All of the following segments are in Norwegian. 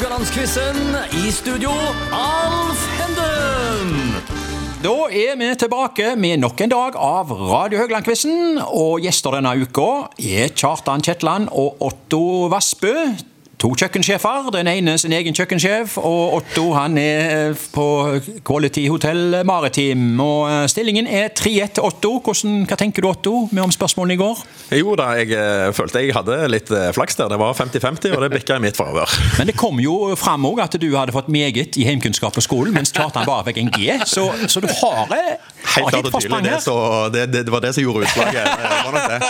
Rogalandsquizen. I studio, Alf Henden. Da er vi tilbake med nok en dag av Radio Haugland-quizen. Og gjester denne uka er Kjartan Kjetland og Otto Vassbø. To kjøkkensjefer. Den ene sin egen kjøkkensjef, og Otto han er på Quality Hotel Maritim. Og eh, Stillingen er 3-1 til Otto. Hvordan, hva tenker du, Otto, med om spørsmålene i går? Jo da, jeg eh, følte jeg hadde litt eh, flaks der. Det var 50-50, og det bikka i mitt favør. Men det kom jo fram også at du hadde fått meget i heimkunnskap på skolen, mens Kjartan bare fikk en G. Så, så du har, eh, har Helt klart og tydelig, forsprang det, så det, det, det var det som gjorde utslaget. Det var nok det.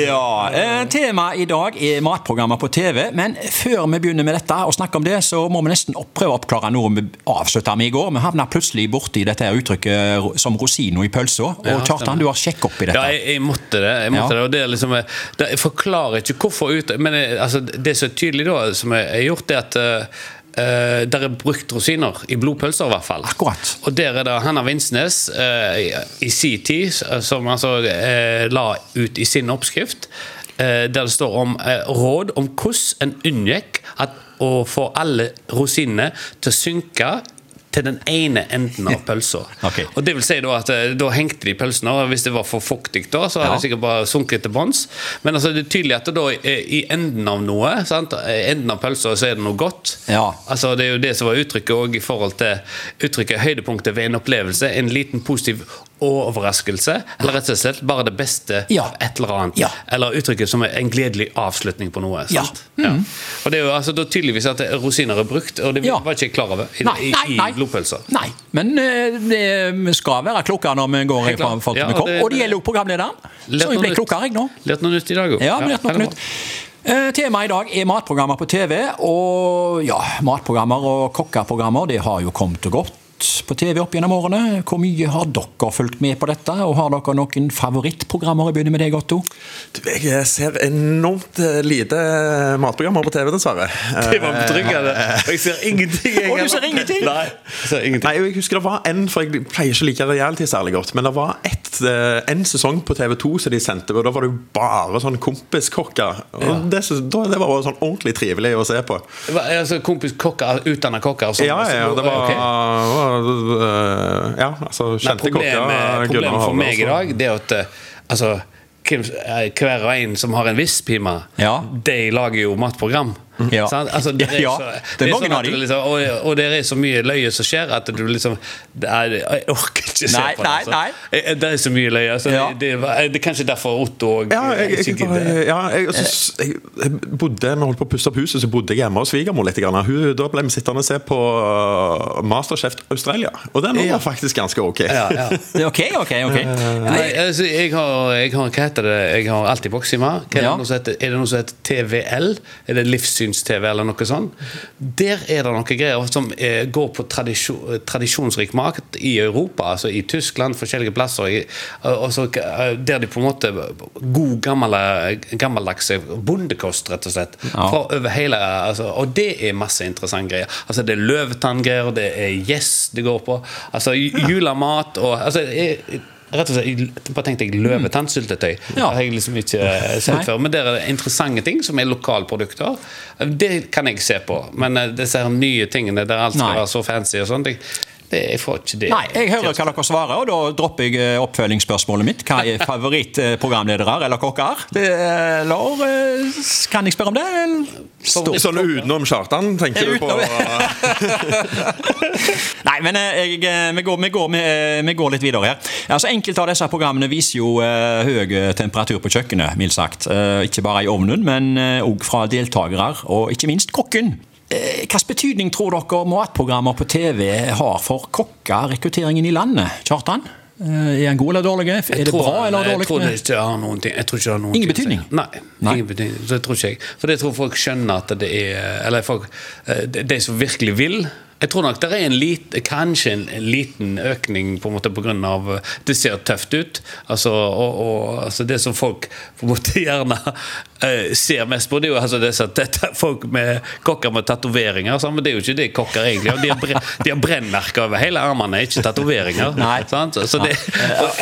Ja, eh, Temaet i dag er matprogrammer på TV. Men før vi begynner med dette og snakke om det, så må vi nesten prøve å oppklare noe vi avslutta med i går. Vi havna plutselig borti dette her uttrykket som rosino i pølsa. Og Ja, Kjartan, du har sjekket opp i dette. Ja, jeg, jeg måtte det. Jeg måtte Ja. det, og det, er liksom, det Jeg forklarer ikke hvorfor ut, Men altså, det som er tydelig, da, som jeg har gjort, er at uh, der er brukt rosiner. I blodpølser, i hvert fall. Akkurat. Og der er det Hanna Vinsnes uh, i, sin tid, som altså uh, la ut i sin oppskrift, der det står om eh, råd om hvordan en unngikk å få alle rosinene til å synke til den ene enden av pølsa. okay. Og det vil si da at eh, da hengte de pølsene, og hvis det var for fuktig da, så hadde Ja. det sikkert bare sunket til bunns. Men altså, det er tydelig at da eh, i enden av noe, sant? enden av pølsa, så er det noe godt. Ja. Altså, det er jo det som var uttrykket òg i forhold til uttrykket høydepunktet ved en opplevelse. En liten positiv overraskelse, eller rett og slett bare det beste Ja. et eller annet. Ja. Eller uttrykket som er en gledelig avslutning på noe. Ja. Ja. Og det er jo altså da tydeligvis at rosiner er brukt, og det var ikke jeg klar over i, Nei, nei, nei. i blodpølser. Nei, men eh, det, vi skal være klokere når vi går i fra folk vi kom. det- Og det gjelder jo programlederen. Så jeg blir ble klokere, jeg nå. Lært noe nytt i dag òg. Ja, vi lært noe nytt. Eh, Temaet i dag er matprogrammer på TV. Og ja, matprogrammer og kokkeprogrammer det har jo kommet og gått på TV opp gjennom årene. Hvor mye har dere fulgt med på dette? Og har dere noen favorittprogrammer? Jeg begynner med deg, Otto. Du, Jeg ser enormt eh, lite matprogrammer på TV, dessverre. Det var betryggende. Jeg ser ingenting. jeg og du ser ingenting? Nei, jeg ser ingenting. Nei, jeg husker det var en, for jeg pleier ikke å like reality særlig godt, men det var ett, eh, en sesong på TV2 som de sendte, og da var det jo bare sånn kompiskokker. Og det, da- det var sånn ordentlig trivelig å se på. Hva, altså, kompiskokker, utdanna kokker? og sånn. Ja, ja, ja, det var, Ok. Eh, Ja, altså kjente kokker. problemet, Gunnar problemet for meg i dag Det er at eh, altså, eh, hver og en som har en viss pime, Ja. de lager jo matprogram. Ja. Sant? Altså, det er Ja, så, det er mange av at de. Liksom, og, og det er så mye løye som skjer at du liksom det er, Jeg orker ikke se Nei, på det. altså. nei. nei. Det er så mye løye. Altså, Ja. det, det, det er kanskje derfor Otto og Ja, jeg, jeg, jeg, ja, jeg, altså, jeg, bodde, når jeg holdt på å pusse opp huset, så bodde jeg hjemme hos svigermor litt. Grann. Hun, da ble vi sittende og se på uh, Masterchef Australia, og den var faktisk ganske ok. Ja, ja. Det Ok, ok, ok. Nei, altså, jeg har, jeg har Hva heter det? Jeg har alltid boksima. Er, det noe som heter, er det noe som heter TVL? Er det livssyns-TV eller noe sånt? Der er det noen greier som eh, går på tradisjon, tradisjonsrik makt i Europa, altså i Tyskland, forskjellige plasser. I, og så, eh, der de på en måte God, gammel, gammeldags bondekost, rett og slett. Ja. Fra over hele altså, Og det er masse interessante greier. Altså Det er løvetanngreier, det er gjess det går på. Altså ju- julemat og altså, jeg, Rett og slett, bare tenkte jeg løvetannsyltetøy. Ja. Det har jeg liksom ikke eh, sett før. Men der er det interessante ting som er lokalprodukter. Det kan jeg se på. Men eh, disse her nye tingene der alt skal Nei. være så fancy og sånn, det, det, jeg får ikke det. Nei, jeg hører hva dere svarer, og da dropper jeg eh, oppfølgingsspørsmålet mitt. Hva er favorittprogramledere eller kokker? Det, eller eh, kan jeg spørre om det? Stort. Sånn utenom Kjartan, tenker du på? Nei, men eh, jeg, vi, går, vi, går, vi, vi går litt videre her. Altså, Enkelte av disse programmene viser jo høy temperatur på kjøkkenet, mildt sagt. Eh, ikke bare i ovnen, men òg fra deltakere, og ikke minst kokken. Eh, Hvilken betydning tror dere matprogrammer på TV har for kokkerekrutteringen i landet? Kjartan? Eh, Er han god eller dårlig? Er det tror- bra eller Jeg dårlig? tror det ikke har noen ting. Jeg tror ikke det har noen Ingen ting å si. betydning? Nei, Nei. ingen betydning. Det tror ikke jeg. For jeg tror folk skjønner at det er Eller folk, eh, de som virkelig vil. Jeg tror nok det er en lit, kanskje en, en liten økning på en måte pga. Det ser tøft ut. Altså, og, og, altså det som folk på en måte gjerne eh, ser mest på, det er jo altså disse dette, folk med kokker med tatoveringer. sånn, Men det er jo ikke det kokker egentlig. De har, bre, de har brennmerker over hele armene, ikke tatoveringer. Så det,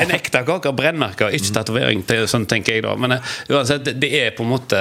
en ekte kokk har brennmerker, ikke tatovering. er Sånn tenker jeg da. Men eh, uansett, det- er på en måte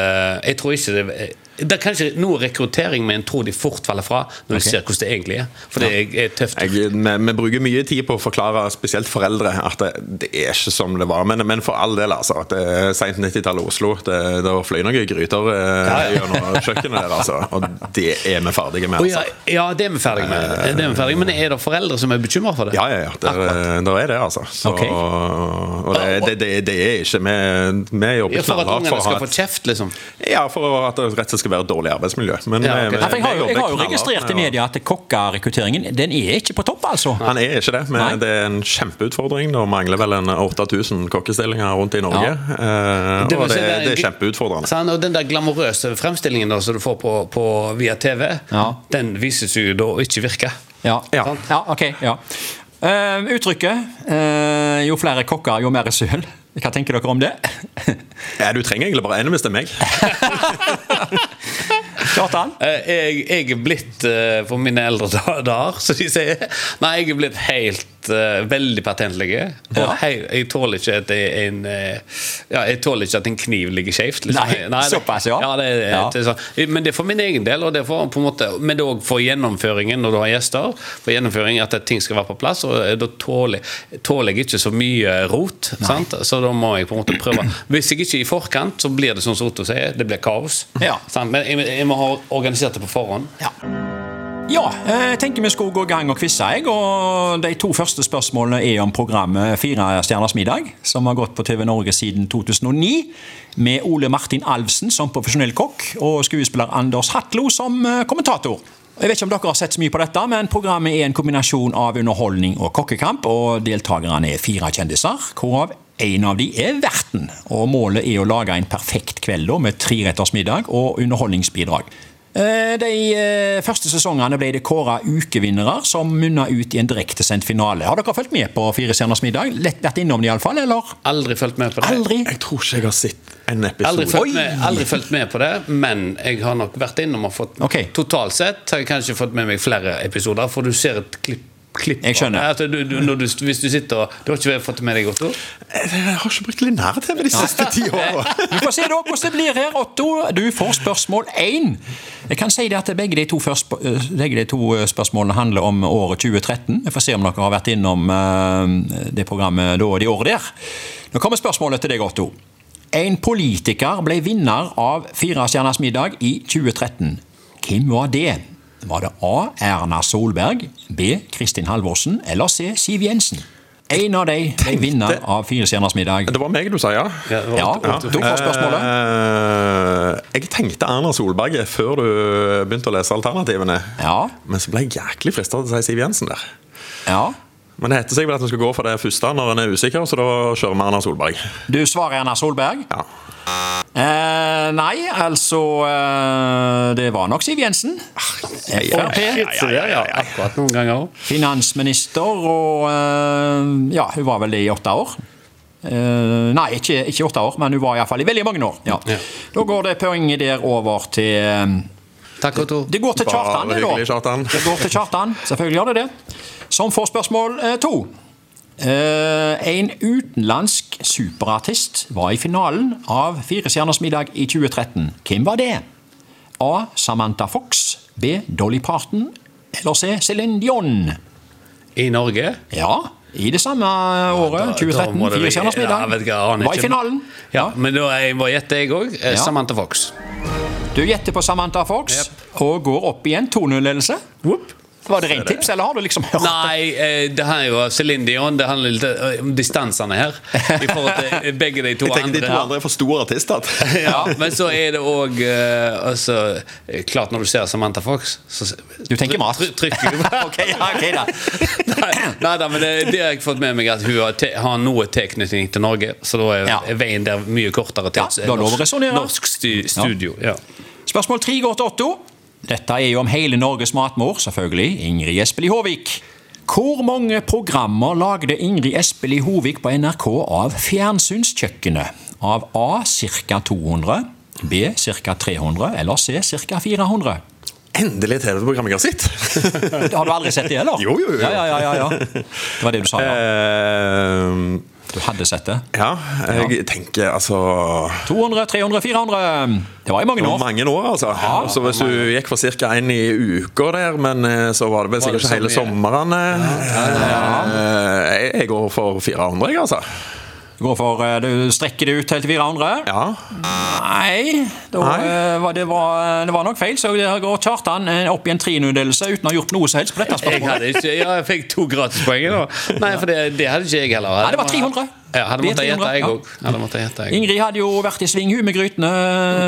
Jeg tror ikke det det er kanskje noe rekruttering men jeg tror de fort faller fra når de ser hvordan det egentlig er. For det er, er tøft. Jeg, vi, vi bruker mye tid på å forklare spesielt foreldre at det, det er ikke som det var. Men, men for all del, altså. At det er Seint 90-tallet Oslo. Det, det fløy noen gryter eh, gjennom kjøkkenet der, altså. Og det er vi ferdige med. Altså. ja, ja, det er vi ferdige med. Det er vi ferdige. Men er det foreldre som er bekymra for det? Ja, ja, ja. Der, der er det, altså. Så, okay. Og det, det, det, det er ikke Vi, vi jobber Ja, for at knallhardt ungene skal få kjeft, liksom? Ja, for at det rett og slett skal være et dårlig arbeidsmiljø. Men Ja, okay. vi- Ja, jeg, har jeg har jo registrert i knallhardt media at kokkerekrutteringen den er ikke på topp, altså. Han er ikke det, men Nei. det er en kjempeutfordring. Det mangler vel en 8000 kokkestillinger rundt i Norge. Ja. Eh, Det og det, det er en Sånn, og den der glamorøse fremstillingen da, som du får på, på via TV, Ja. den vises jo da å ikke virke. Ja, Ja. ja ok. ja. Uh, uttrykket uh, 'jo flere kokker, jo mer søl'. Hva tenker dere om det? Ja, du trenger egentlig bare én hvis det er meg. Kjartan? Eh, Jeg, jeg er blitt, for mine eldre da- dager, som de sier Nei, jeg er blitt helt eh, veldig patentlige. Og Ja. hei, jeg tåler ikke at det en uh, Ja, jeg tåler ikke at en kniv ligger skjevt. Liksom. Nei, såpass, ja. ja, det, Ja. det sånn. Men det er for min egen del, og det for, måte, men det er òg for gjennomføringen når du har gjester. For gjennomføring At ting skal være på plass. Og eh, da tåler, tåler jeg ikke så mye rot. Sant? Så da må jeg på en måte prøve. Hvis jeg ikke er i forkant, så blir det sånn som Otto sier, det blir kaos. Men jeg, jeg må ha organisert det på forhånd. Ja. Ja, eh, jeg tenker vi skulle gå i gang og quize. og De to første spørsmålene er om programmet Fire stjerners middag, som har gått på TV Norge siden 2009. Med Ole Martin Alvsen som profesjonell kokk og skuespiller Anders Hatlo som eh, kommentator. Jeg vet ikke om dere har sett så mye på dette, men Programmet er en kombinasjon av underholdning og kokkekamp. og Deltakerne er fire kjendiser, hvorav en av de er verten. og Målet er å lage en perfekt kveld med treretters middag og underholdningsbidrag. Eh, De eh, første sesongene ble det kåra ukevinnere, som munna ut i en direktesendt finale. Har dere fulgt med på Fire stjerners middag? Lett vært innom det iallfall, eller? Aldri fulgt med på det. Aldri? Jeg tror ikke jeg har sett en episode. Aldri fulgt, med, aldri fulgt med på det, men jeg har nok vært innom og fått okay. Totalt sett har jeg kanskje fått med meg flere episoder, for du ser et klipp. Klipp Jeg skjønner. Altså, du, du, når du, hvis du sitter og Du har ikke fått det med deg, Otto? Jeg har ikke brukt linær-TV de siste ti åra. Vi får se da hvordan det blir her, Otto. Du får spørsmål én. Jeg kan si det at begge de to, først, eh, begge de to eh, spørsmålene handler om året 2013. Vi får se om dere har vært innom eh, det programmet da, de året der. Nå kommer spørsmålet til deg, Otto. En politiker ble vinner av Firestjerners middag i 2013. Hvem var det? Var det A. Erna Solberg, B. Kristin Halvorsen eller C. Siv Jensen? En av de ble vinner av Fire stjerners middag. Det var meg du sa, ja? Ja, var Ja, du får spørsmålet. Eh, jeg tenkte Erna Solberg før du begynte å lese alternativene. Ja, Men så ble jeg jæklig frista til å si Siv Jensen der. ja. Men det heter seg vel at en skal gå for det første når en er usikker, så da kjører vi Erna Solberg. Du svarer Erna Solberg? Ja. Eh, nei, altså eh, Det var nok Siv Jensen. Frp. Det, ja, akkurat noen ganger òg. Finansminister, og eh, ja, hun var vel det i åtte år. Uh, nei, ikke, ikke åtte år, men hun var iallfall i veldig mange år. Ja. Ja. Da går det poenget der over til Takk og to. Det går til Kjartan, det, da. Kjartan. Det går til Kjartan, selvfølgelig gjør det det. Som får spørsmål uh, to. Uh, en utenlandsk superartist var i finalen av Fire stjerners middag i 2013. Hvem var det? A. Samantha Fox. B. Dolly Parton. Eller C. Céline Dion. I Norge? Ja, i det samme året, ja, da 2013. må Fire stjerners middag. Ja, jeg var i finalen. Ja, men da jeg må gjette, jeg òg. Ja. Samantha Fox. Du gjetter på Samantha Fox og går opp i en 2-0-ledelse. Var det rent tips, eller har du liksom hørt det? Nei, eh, det her er jo Céline Dion. Det handler litt eh, om distansene her. I forhold til begge de to Jeg tenker andre. De to andre er for store artister. Ja, men så er det òg altså, eh, Klart, når du ser Samantha Fox så, Du tenker mat. Trykker du ok, ja, ok da. Nei, nei da, men det, det har jeg fått med meg at hun har, te, har noe tilknytning til Norge. Så da er Ja. veien der mye kortere til Ja, å resonere. norsk stu, studio. Ja. Spørsmål tre går til Otto. Dette er jo om hele Norges matmor, selvfølgelig. Ingrid Espelid Håvik. Hvor mange programmer lagde Ingrid Espelid Håvik på NRK av fjernsynskjøkkenet? Av A ca. 200, B ca. 300 eller C ca. 400? Endelig TV-program jeg har du aldri sett det, eller? Jo, jo, jo. Ja, ja, ja, ja, ja. Det var det du sa, ja. Eh, Du hadde sett det. ja, jeg tenker altså 200, 300, 400. Det var i mange år. mange år, altså. så hvis du gikk for ca. én i uka der, men eh, så var det vel sikkert ikke hele sommeren. ja, jeg, jeg går for 400, jeg, altså. Går for, eh, du strekker det ut helt til 400? Ja. Nei, da, Nei. eh, var det, var, det var nok feil. Så der går Kjartan eh, opp i en 300-delelse uten å ha gjort noe som helst på dette Jeg spørsmålet. hadde ikke, ja, jeg fikk to gratispoeng. da. Nei, for det, det hadde ikke jeg heller. Nei, det var 300. Ja, hadde måttet gjette jeg ja. òg. Jeg. Ingrid hadde jo vært i sving med grytene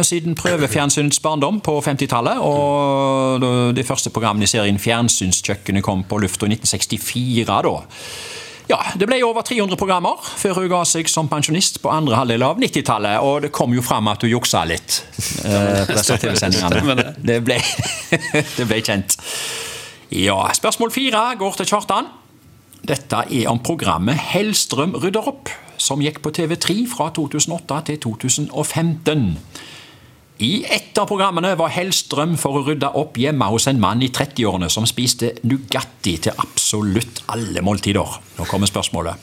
siden prøvefjernsynets barndom på 50-tallet. Og de første programmene i serien Fjernsynskjøkkenet kom på lufta i 1964. da. Ja, Det ble over 300 programmer før hun ga seg som pensjonist på andre halvdel av 90-tallet. Og det kom jo fram at hun juksa litt eh, på TV-sendingene. Det ble, det ble kjent. Ja, Spørsmål fire går til Kjartan. Dette er om programmet Hellstrøm rydder opp, som gikk på TV3 fra 2008 til 2015. I ett av programmene var Hellstrøm for å rydde opp hjemme hos en mann i 30-årene som spiste Nugatti til absolutt alle måltider. Nå kommer spørsmålet.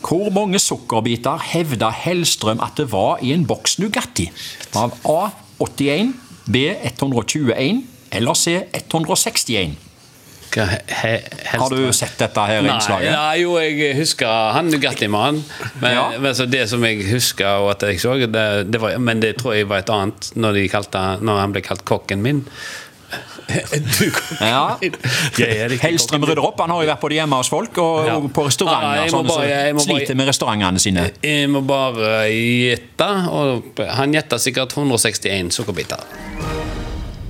Hvor mange sukkerbiter hevda Hellstrøm at det var i en boks Nugatti? Av A 81, B 121 eller C 161? Hva, he, he, Har du sett dette her Nei, innslaget? Nei, jo, jeg husker han Nugatti-mannen. Men, Ja. men så det som jeg husker, og at jeg så, det, det var, men det tror jeg var et annet når, de kalte, når han ble kalt kokken min. Du Ja. Hellstrøm rydder opp. Han har jo vært både hjemme hos folk og, Ja. og på restauranter. Ja, jeg bare- bare- sliter med restaurantene sine. Jeg må bare gjette. Han gjetta sikkert 161 sukkerbiter.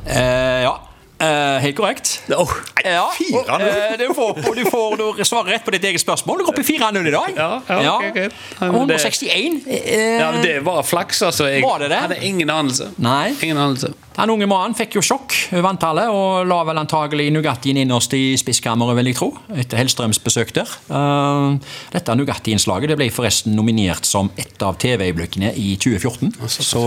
Eh, ja, eh, helt korrekt. Oh. Ja, eh, du får, du får du svarer rett på ditt eget spørsmål. Du går opp i 4-0 i dag. Ja, ja, ok, greit. Ja, men det- 161. Uh, Ja, det var flaks, altså. Jeg Var det det? hadde ingen anelse. Nei. Ingen anelse. Den unge mannen fikk jo sjokk over antallet, og la vel antagelig Nugattien innerst i spisskammeret, vil jeg tro, etter Hellstrøms besøk der. Eh, dette Nugatti-innslaget det ble forresten nominert som et av TV-øyeblikkene i 2014. Så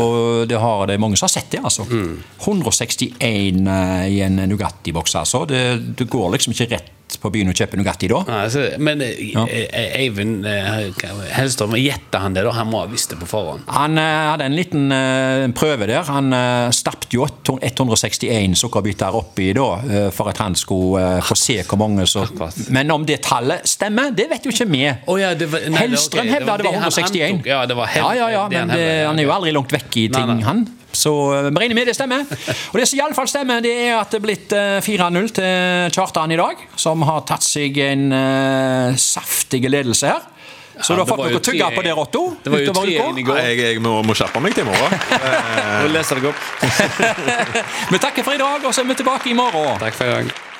det har det mange som har sett det, altså. 161 eh, i en Nugatti-boks, altså. Det, det går liksom ikke rett på byen og kjøper Nugatti da. Altså, men eh, Ja. eh, Eivind eh, Hellstrøm, gjetta han det, da? Han må ha visst det på forhånd. Han hadde en liten prøve der. Han stappet jo 161 sukkerbiter oppi da, for at han skulle få se hvor mange som Men om det tallet stemmer, det vet jo ikke vi. Oh, ja, var- Hellstrøm okay. hevda det var han 161. Ja, det var Hell- ja, ja, ja, men han det, han er jo aldri langt vekk i Nei, ting, nei. han. Så eh, vi regner med det stemmer. Og det som iallfall stemmer, det er at det er blitt eh, 4-0 til Kjartan i dag, som har tatt seg en uh, saftig ledelse her. Så Ja, du har fått noe å tygge på der, Otto. det var jo tre inn i går. Jeg, jeg må, må skjerpe meg til i morgen. Og leser deg opp. Vi takker for i dag, og så er vi tilbake i morgen. Takk for i dag.